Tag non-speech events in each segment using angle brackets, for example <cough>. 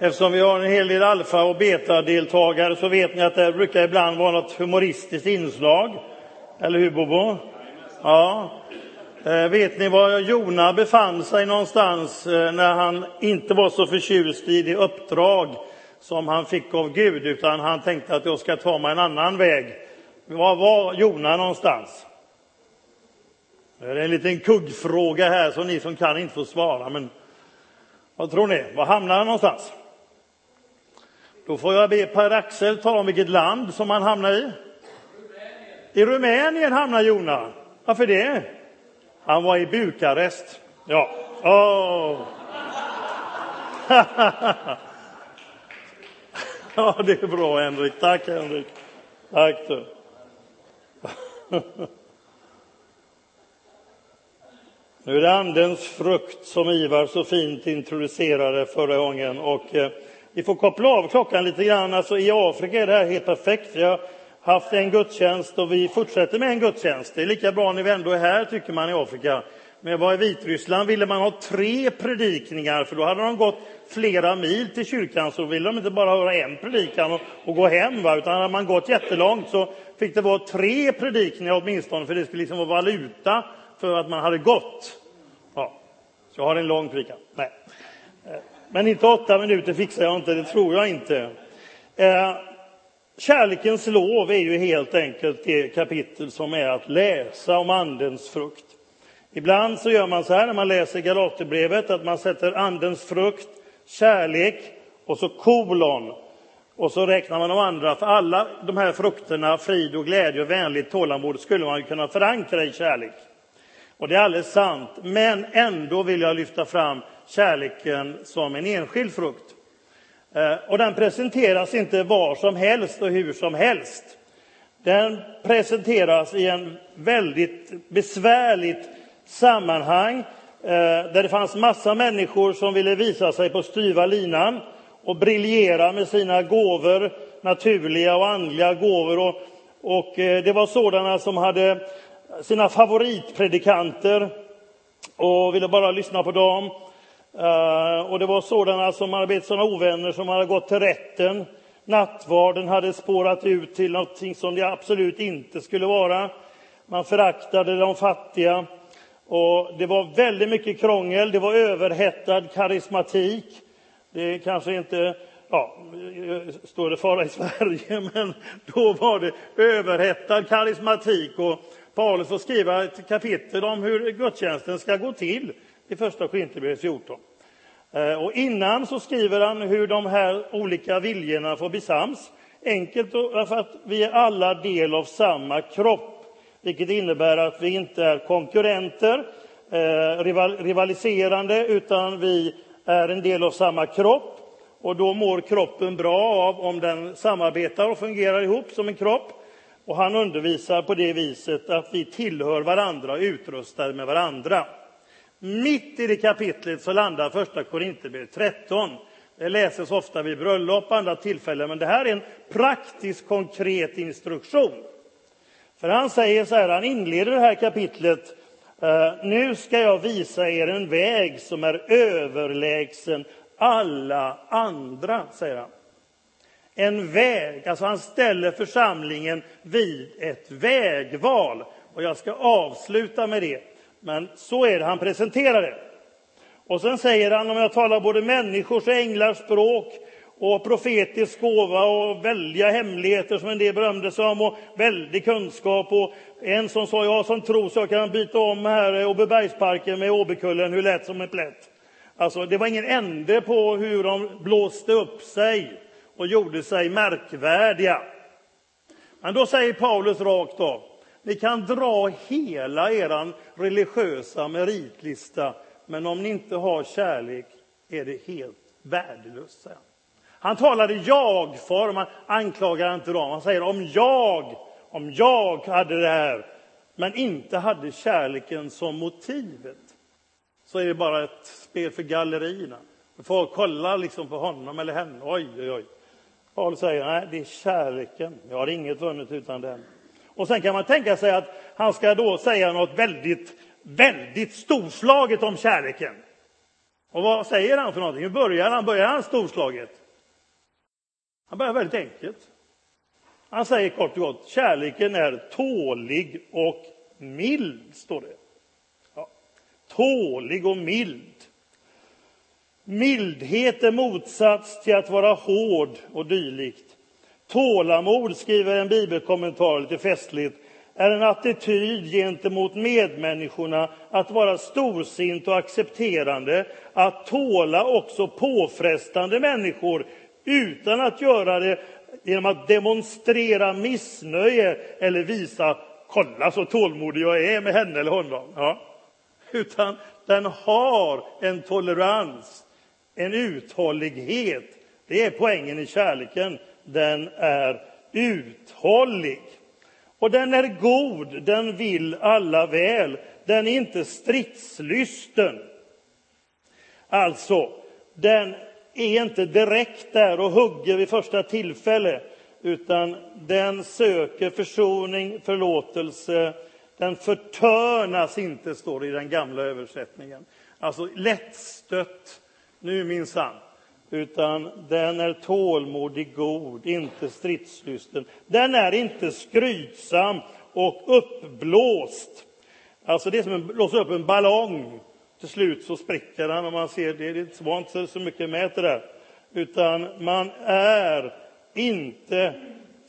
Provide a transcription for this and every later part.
Eftersom vi har en hel del alfa och beta-deltagare så vet ni att det brukar ibland vara något humoristiskt inslag. Eller hur Bobo? Ja. Eh, vet ni var Jona befann sig någonstans eh, när han inte var så förtjust i det uppdrag som han fick av Gud, utan han tänkte att jag ska ta mig en annan väg. Var var Jona någonstans? Det är en liten kuggfråga här som ni som kan inte får svara, men vad tror ni? Var hamnar han någonstans? Då får jag be Per-Axel tala om vilket land som han hamnar i. I Rumänien hamnar Jona. Varför det? Han var i Bukarest. Ja. Oh. <laughs> ja, det är bra, Henrik. Tack, Henrik. Tack du. <laughs> Nu är det Andens frukt som Ivar så fint introducerade förra gången. Och, eh, vi får koppla av klockan lite grann. Alltså, I Afrika är det här helt perfekt. Vi har haft en gudstjänst och vi fortsätter med en gudstjänst. Det är lika bra när vi ändå är här, tycker man i Afrika. Men jag var i Vitryssland ville man ha tre predikningar, för då hade de gått flera mil till kyrkan, så ville de inte bara höra en predikan och, och gå hem, va? utan hade man gått jättelångt så fick det vara tre predikningar åtminstone, för det skulle liksom vara valuta för att man hade gått. Ja, så jag har en lång predikan. Nej. Men inte åtta minuter fixar jag inte, det tror jag inte. Eh, kärlekens lov är ju helt enkelt det kapitel som är att läsa om Andens frukt. Ibland så gör man så här när man läser Galaterbrevet att man sätter Andens frukt, kärlek och så kolon. Och så räknar man de andra, för alla de här frukterna, frid och glädje och vänligt tålamod, skulle man kunna förankra i kärlek. Och det är alldeles sant, men ändå vill jag lyfta fram kärleken som en enskild frukt. Eh, och den presenteras inte var som helst och hur som helst. Den presenteras i en väldigt besvärligt sammanhang eh, där det fanns massa människor som ville visa sig på styva linan och briljera med sina gåvor, naturliga och andliga gåvor. Och, och eh, det var sådana som hade sina favoritpredikanter och ville bara lyssna på dem. Eh, och det var sådana som hade blivit sådana ovänner som hade gått till rätten. Nattvarden hade spårat ut till någonting som det absolut inte skulle vara. Man föraktade de fattiga. Och det var väldigt mycket krångel, det var överhettad karismatik. Det kanske inte ja, står det fara i Sverige, <laughs> men då var det överhettad karismatik. Och Paulus att skriva ett kapitel om hur gudstjänsten ska gå till i första Korinthierbrevet 14. Eh, och innan så skriver han hur de här olika viljorna får bli sams. Enkelt för att vi är alla del av samma kropp, vilket innebär att vi inte är konkurrenter, eh, rivaliserande, utan vi är en del av samma kropp. Och då mår kroppen bra av om den samarbetar och fungerar ihop som en kropp. Och han undervisar på det viset att vi tillhör varandra och utrustade med varandra. Mitt i det kapitlet så landar första Korinthierbrevet 13. Det läses ofta vid bröllop och andra tillfällen, men det här är en praktisk, konkret instruktion. För han säger så här, han inleder det här kapitlet. Eh, nu ska jag visa er en väg som är överlägsen alla andra, säger han. En väg, alltså han ställer församlingen vid ett vägval. Och jag ska avsluta med det. Men så är det, han presenterar det. Och sen säger han, om jag talar både människors och änglars språk och profetisk gåva och väldiga hemligheter som en del berömde sig om och väldig kunskap. Och en som sa, jag har sån tro så jag kan byta om här Åbybergsparken med Åbykullen hur lätt som en plätt. Alltså, det var ingen ände på hur de blåste upp sig och gjorde sig märkvärdiga. Men då säger Paulus rakt av, ni kan dra hela er religiösa meritlista, men om ni inte har kärlek är det helt värdelöst. Säger han. han talar i jag-form, han anklagar inte dem. Han säger om jag, om jag hade det här, men inte hade kärleken som motivet, så är det bara ett spel för gallerierna. Folk kollar liksom på honom eller henne. Oj, oj, oj. Paulus säger nej, det är kärleken. Jag har inget vunnit utan den. Och sen kan man tänka sig att han ska då säga något väldigt, väldigt storslaget om kärleken. Och vad säger han för någonting? Hur börjar han? Börjar han storslaget? Han börjar väldigt enkelt. Han säger kort och gott, kärleken är tålig och mild, står det. Ja. Tålig och mild. Mildhet är motsats till att vara hård och dylikt. Tålamod, skriver en bibelkommentar lite festligt, är en attityd gentemot medmänniskorna att vara storsint och accepterande, att tåla också påfrestande människor utan att göra det genom att demonstrera missnöje eller visa kolla så tålmodig jag är med henne eller honom. Ja. Utan den har en tolerans, en uthållighet. Det är poängen i kärleken. Den är uthållig. Och den är god, den vill alla väl. Den är inte stridslysten. Alltså, den är inte direkt där och hugger vid första tillfälle, utan den söker försoning, förlåtelse. Den förtörnas inte, står det i den gamla översättningen. Alltså lättstött, nu minsann. Utan den är tålmodig, god, inte stridslysten. Den är inte skrytsam och uppblåst. Alltså det är som att blåsa upp en ballong till slut så spricker den. och man ser det, det var inte så mycket med det där. Utan man är inte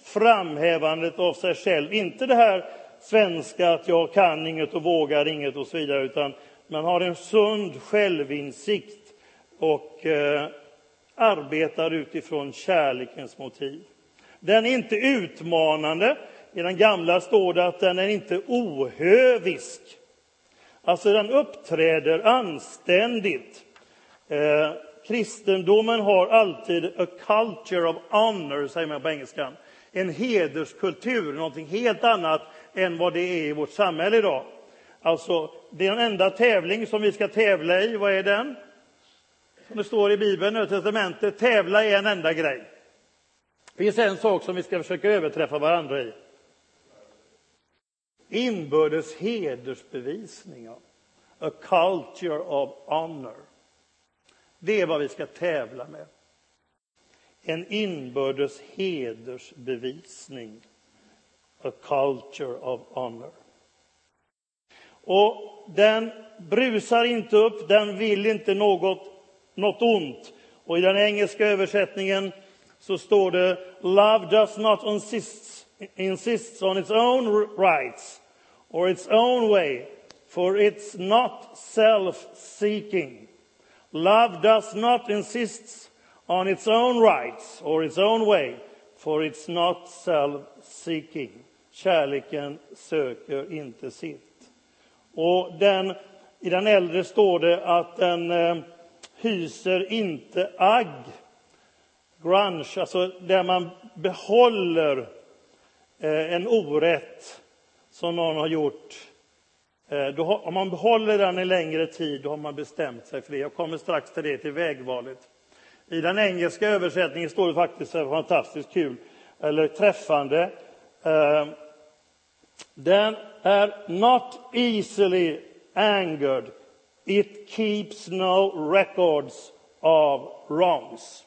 framhävandet av sig själv. Inte det här svenska att jag kan inget och vågar inget och så vidare, utan man har en sund självinsikt och eh, arbetar utifrån kärlekens motiv. Den är inte utmanande. I den gamla står det att den är inte ohövisk. Alltså den uppträder anständigt. Eh, kristendomen har alltid a culture of honor, säger man på engelska. En hederskultur, någonting helt annat än vad det är i vårt samhälle idag. Alltså, den enda tävling som vi ska tävla i, vad är den? Som det står i Bibeln, Nya testamentet, tävla i en enda grej. Det finns en sak som vi ska försöka överträffa varandra i. Inbördes hedersbevisningar. A culture of honor. Det är vad vi ska tävla med. En inbördes hedersbevisning. A culture of honor. Och den brusar inte upp, den vill inte något, något ont. Och i den engelska översättningen så står det Love does not insist insists on its own rights or its own way, for it's not self seeking. Love does not insist on its own rights or its own way, for it's not self seeking. Kärleken söker inte sitt. Och den, I den äldre står det att den eh, hyser inte agg, grunge, alltså där man behåller eh, en orätt som någon har gjort. Eh, då, om man behåller den en längre tid, då har man bestämt sig för det. Jag kommer strax till det, till vägvalet. I den engelska översättningen står det faktiskt så fantastiskt kul, eller träffande. Eh, den är not easily angered. It keeps no records of wrongs.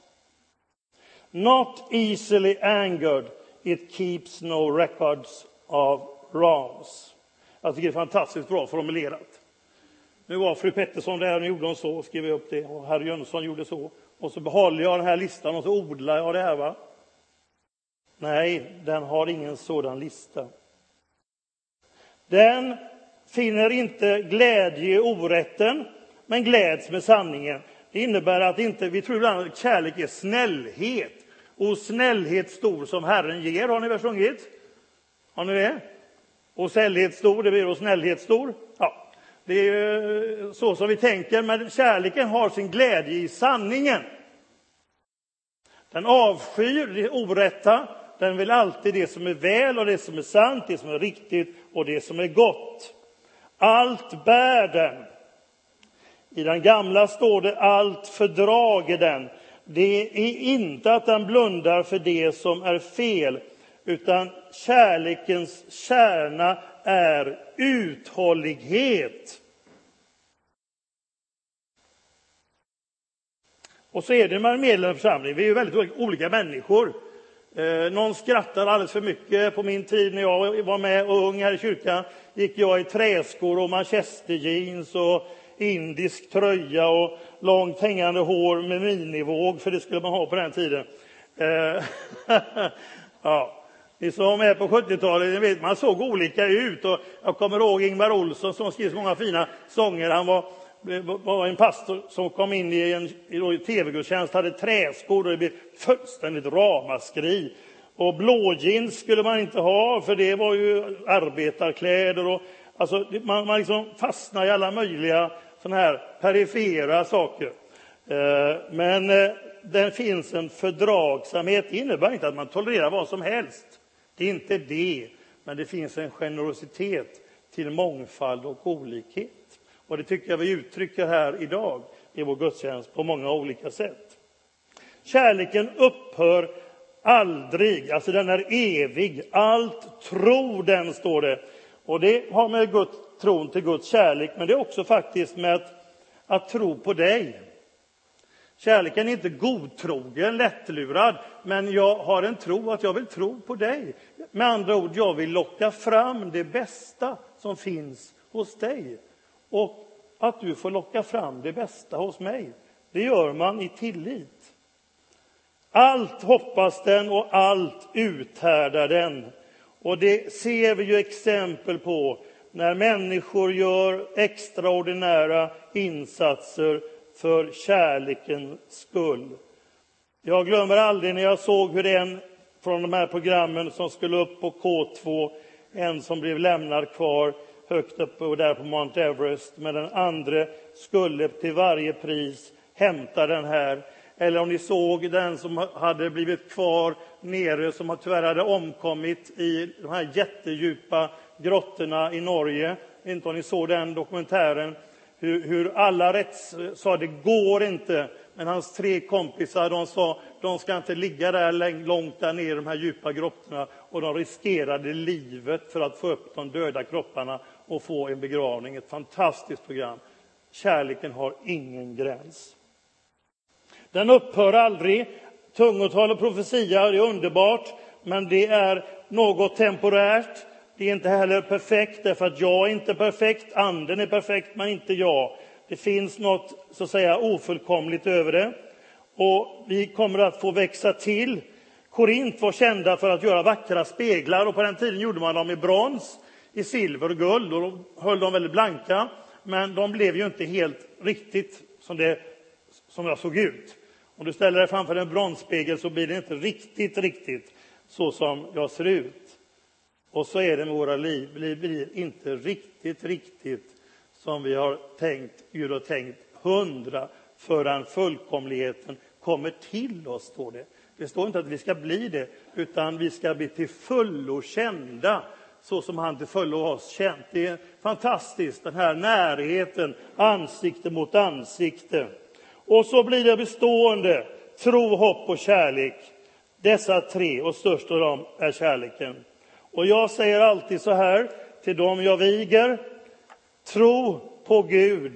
Not easily angered It keeps no records of wrongs. Jag tycker det är fantastiskt bra formulerat. Nu var fru Pettersson där och gjorde hon så, skrev jag upp det, och herr Jönsson gjorde så. Och så behåller jag den här listan och så odlar jag det här. Va? Nej, den har ingen sådan lista. Den finner inte glädje i orätten, men gläds med sanningen. Det innebär att inte, vi tror ibland att kärlek är snällhet och snällhet stor som Herren ger. Har ni väl sjungit? Har ni det? Och sällhet stor, det blir då snällhet stor. Ja, det är ju så som vi tänker, men kärleken har sin glädje i sanningen. Den avskyr det orätta, den vill alltid det som är väl och det som är sant, det som är riktigt och det som är gott. Allt bär den. I den gamla står det allt fördrager den det är inte att den blundar för det som är fel, utan kärlekens kärna är uthållighet. Och så är det med en medlem vi är ju väldigt olika människor. Eh, någon skrattar alldeles för mycket. På min tid när jag var med och ung här i kyrkan gick jag i träskor och manchesterjeans och indisk tröja och långt hängande hår med minivåg, för det skulle man ha på den tiden. Eh, <laughs> ja. Ni som var med på 70-talet, vet, man såg olika ut. Och jag kommer ihåg Ingvar Olsson som skrev så många fina sånger. Han var, var en pastor som kom in i en i tv-gudstjänst, hade träskor och det blev fullständigt ramaskri. Och blåjeans skulle man inte ha, för det var ju arbetarkläder. Och, alltså, man, man liksom fastnar i alla möjliga såna här perifera saker. Eh, men eh, det finns en fördragsamhet. Det innebär inte att man tolererar vad som helst. Det är inte det, men det finns en generositet till mångfald och olikhet. Och det tycker jag vi uttrycker här idag i vår gudstjänst på många olika sätt. Kärleken upphör aldrig, alltså den är evig. Allt tror den, står det. Och det har med Guds, tron till Guds kärlek, men det är också faktiskt med att, att tro på dig. Kärleken är inte godtrogen, lättlurad, men jag har en tro att jag vill tro på dig. Med andra ord, jag vill locka fram det bästa som finns hos dig. Och att du får locka fram det bästa hos mig, det gör man i tillit. Allt hoppas den och allt uthärdar den. Och det ser vi ju exempel på när människor gör extraordinära insatser för kärlekens skull. Jag glömmer aldrig när jag såg hur en från de här programmen som skulle upp på K2, en som blev lämnad kvar högt uppe där på Mount Everest, men den andra skulle till varje pris hämta den här. Eller om ni såg den som hade blivit kvar nere, som tyvärr hade omkommit i de här jättedjupa grottorna i Norge. Inte om ni såg den dokumentären hur, hur alla rätts sa det går inte. Men hans tre kompisar de sa de ska inte ligga där långt där nere i de här djupa grottorna och de riskerade livet för att få upp de döda kropparna och få en begravning. Ett fantastiskt program. Kärleken har ingen gräns. Den upphör aldrig. Tungotal och profetia är underbart, men det är något temporärt. Det är inte heller perfekt, därför att jag är inte perfekt. Anden är perfekt, men inte jag. Det finns något så att säga ofullkomligt över det. Och vi kommer att få växa till. Korint var kända för att göra vackra speglar och på den tiden gjorde man dem i brons, i silver och guld och då höll de väldigt blanka. Men de blev ju inte helt riktigt som, det, som jag såg ut. Om du ställer dig framför en bronsspegel så blir det inte riktigt, riktigt så som jag ser ut. Och så är det med våra liv. Det blir inte riktigt, riktigt som vi har tänkt, Gud har tänkt, hundra förrän fullkomligheten kommer till oss, står det. Det står inte att vi ska bli det, utan vi ska bli till fullo kända så som han till fullo har oss känt. Det är fantastiskt, den här närheten, ansikte mot ansikte. Och så blir det bestående, tro, hopp och kärlek. Dessa tre, och störst av dem är kärleken. Och jag säger alltid så här till dem jag viger. Tro på Gud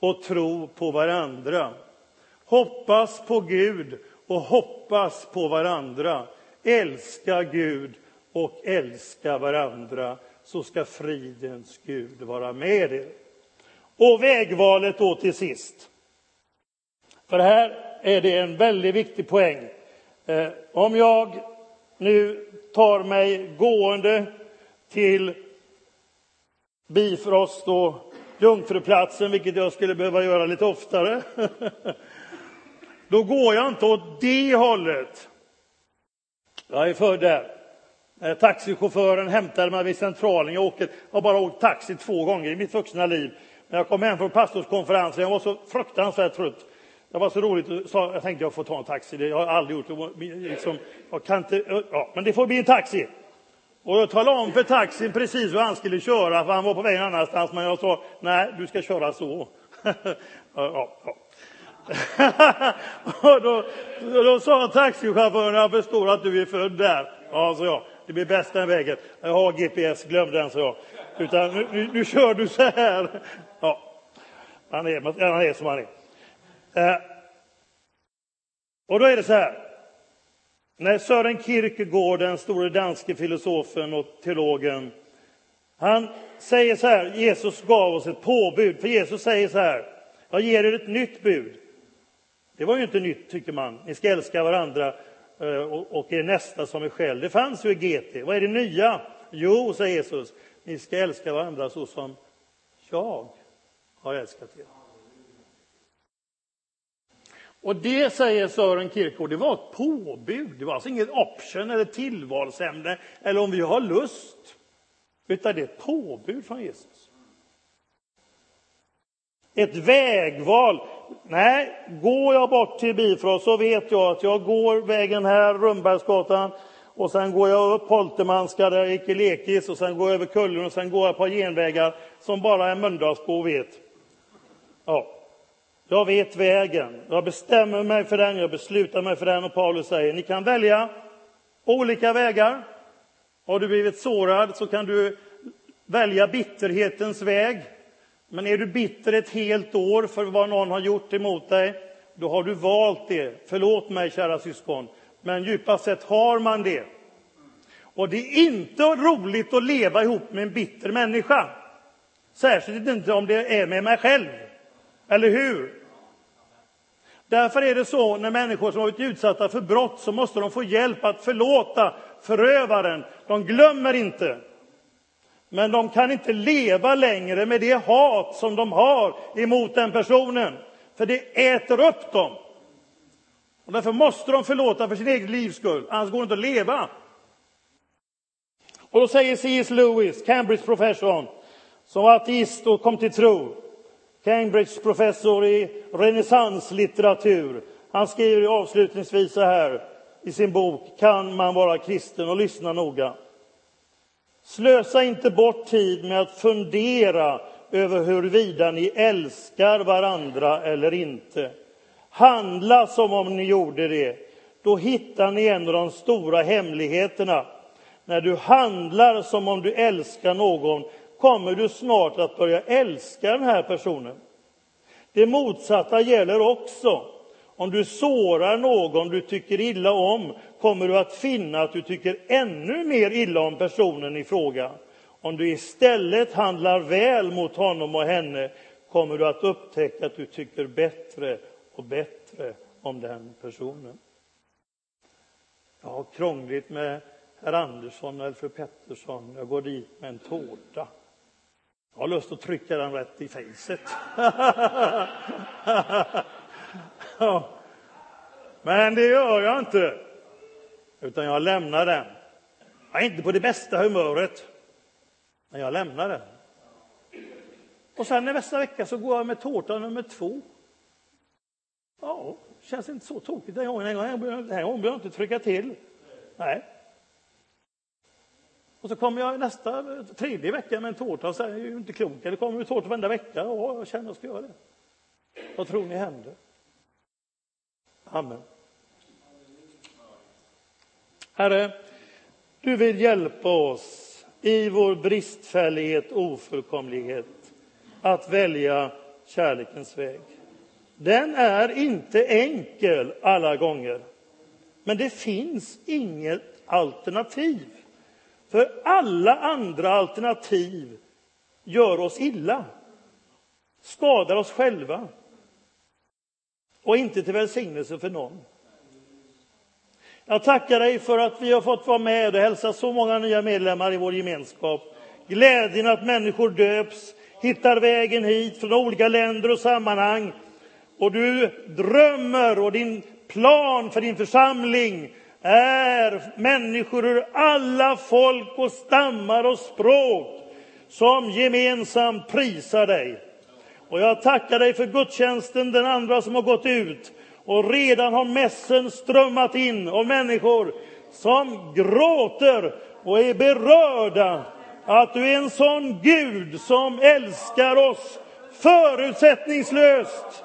och tro på varandra. Hoppas på Gud och hoppas på varandra. Älska Gud och älska varandra, så ska fridens Gud vara med er. Och vägvalet då till sist. För här är det en väldigt viktig poäng. Eh, om jag nu tar mig gående till Bifrost och Jungfruplatsen, vilket jag skulle behöva göra lite oftare. <laughs> Då går jag inte åt det hållet. Jag är född där. Eh, taxichauffören hämtade mig vid Centralen. Jag, åker, jag har bara åkt taxi två gånger i mitt vuxna liv. När jag kom hem från pastorskonferensen, jag var så fruktansvärt trött. Det var så roligt, så jag tänkte jag får ta en taxi. Det har jag aldrig gjort. Liksom, jag kan inte, ja, men det får bli en taxi. Och jag talade om för taxin precis hur han skulle köra, för han var på väg någon annanstans. Men jag sa, nej, du ska köra så. <laughs> ja, ja. <laughs> och då, då sa taxichauffören, jag förstår att du är född där. Ja, så jag. Det blir bäst den vägen. Jag har GPS, glöm den, så jag. Utan nu, nu, nu kör du så här. Ja, han är, han är som han är. Eh, Och då är det så här. När Sören Kierkegaard, den store danske filosofen och teologen, han säger så här, Jesus gav oss ett påbud, för Jesus säger så här, jag ger er ett nytt bud. Det var ju inte nytt, tycker man. Ni ska älska varandra Eh, och er nästa som er själv. Det fanns ju i GT. Vad är det nya? Jo, säger Jesus, ni ska älska varandra så som jag har älskat er. Och det, säger Sören Kierkegaard, det var ett påbud. Det var alltså inget option eller tillvalsämne eller om vi har lust. Utan det är ett påbud från Jesus. Ett vägval. Nej, går jag bort till Bifrost så vet jag att jag går vägen här, Rönnbergsgatan. och sen går jag upp Holtermanska där jag gick i lekis och sen går jag över kullen och sen går jag på genvägar som bara en Mölndalsbo vet. Ja, jag vet vägen. Jag bestämmer mig för den, jag beslutar mig för den och Paulus säger ni kan välja olika vägar. Har du blivit sårad så kan du välja bitterhetens väg. Men är du bitter ett helt år för vad någon har gjort emot dig, då har du valt det. Förlåt mig, kära syskon, men djupast sett har man det. Och det är inte roligt att leva ihop med en bitter människa. Särskilt inte om det är med mig själv. Eller hur? Därför är det så när människor som har blivit utsatta för brott så måste de få hjälp att förlåta förövaren. De glömmer inte. Men de kan inte leva längre med det hat som de har emot den personen. För det äter upp dem. Och därför måste de förlåta för sin egen livs skull, annars går det inte att leva. Och då säger C.S. Lewis, Cambridge-professorn, som var ateist och kom till tro, Cambridge-professor i renässanslitteratur. Han skriver avslutningsvis så här i sin bok Kan man vara kristen? och lyssna noga. Slösa inte bort tid med att fundera över huruvida ni älskar varandra eller inte. Handla som om ni gjorde det. Då hittar ni en av de stora hemligheterna. När du handlar som om du älskar någon kommer du snart att börja älska den här personen. Det motsatta gäller också. Om du sårar någon du tycker illa om kommer du att finna att du tycker ännu mer illa om personen i fråga. Om du istället handlar väl mot honom och henne kommer du att upptäcka att du tycker bättre och bättre om den personen. Jag har krångligt med herr Andersson eller fru Pettersson. Jag går dit med en tårta. Jag har lust att trycka den rätt i fejset. <laughs> Men det gör jag inte, utan jag lämnar den. Jag är inte på det bästa humöret, men jag lämnar den. Och sen nästa vecka så går jag med tårta nummer två. Ja, känns inte så tokigt den gången. Den gången behöver jag inte trycka till. Nej, och så kommer jag nästa, tredje vecka med en tårta och säger, är ju inte klok, eller kommer ju tårta varenda vecka? Ja, jag känner att jag ska göra det. Vad tror ni händer? Amen. Herre, du vill hjälpa oss i vår bristfällighet, och ofullkomlighet, att välja kärlekens väg. Den är inte enkel alla gånger, men det finns inget alternativ. För alla andra alternativ gör oss illa, skadar oss själva och inte till välsignelse för någon. Jag tackar dig för att vi har fått vara med och hälsa så många nya medlemmar i vår gemenskap. Glädjen att människor döps, hittar vägen hit från olika länder och sammanhang. Och du drömmer och din plan för din församling är människor ur alla folk och stammar och språk som gemensamt prisar dig. Och jag tackar dig för gudstjänsten, den andra som har gått ut. Och redan har mässen strömmat in av människor som gråter och är berörda att du är en sån Gud som älskar oss förutsättningslöst.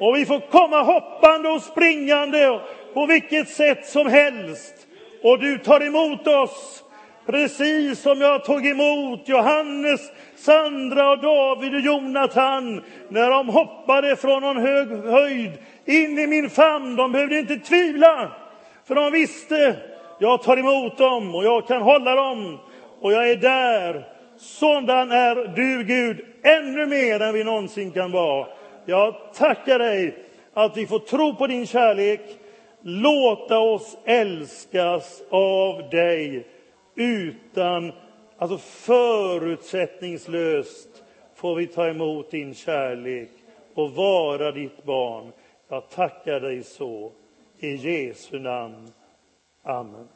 Och vi får komma hoppande och springande på vilket sätt som helst. Och du tar emot oss Precis som jag tog emot Johannes, Sandra och David och Jonathan när de hoppade från någon hög höjd in i min famn. De behövde inte tvivla, för de visste jag tar emot dem och jag kan hålla dem och jag är där. Sådan är du, Gud, ännu mer än vi någonsin kan vara. Jag tackar dig att vi får tro på din kärlek, låta oss älskas av dig utan, alltså förutsättningslöst får vi ta emot din kärlek och vara ditt barn. Jag tackar dig så. I Jesu namn. Amen.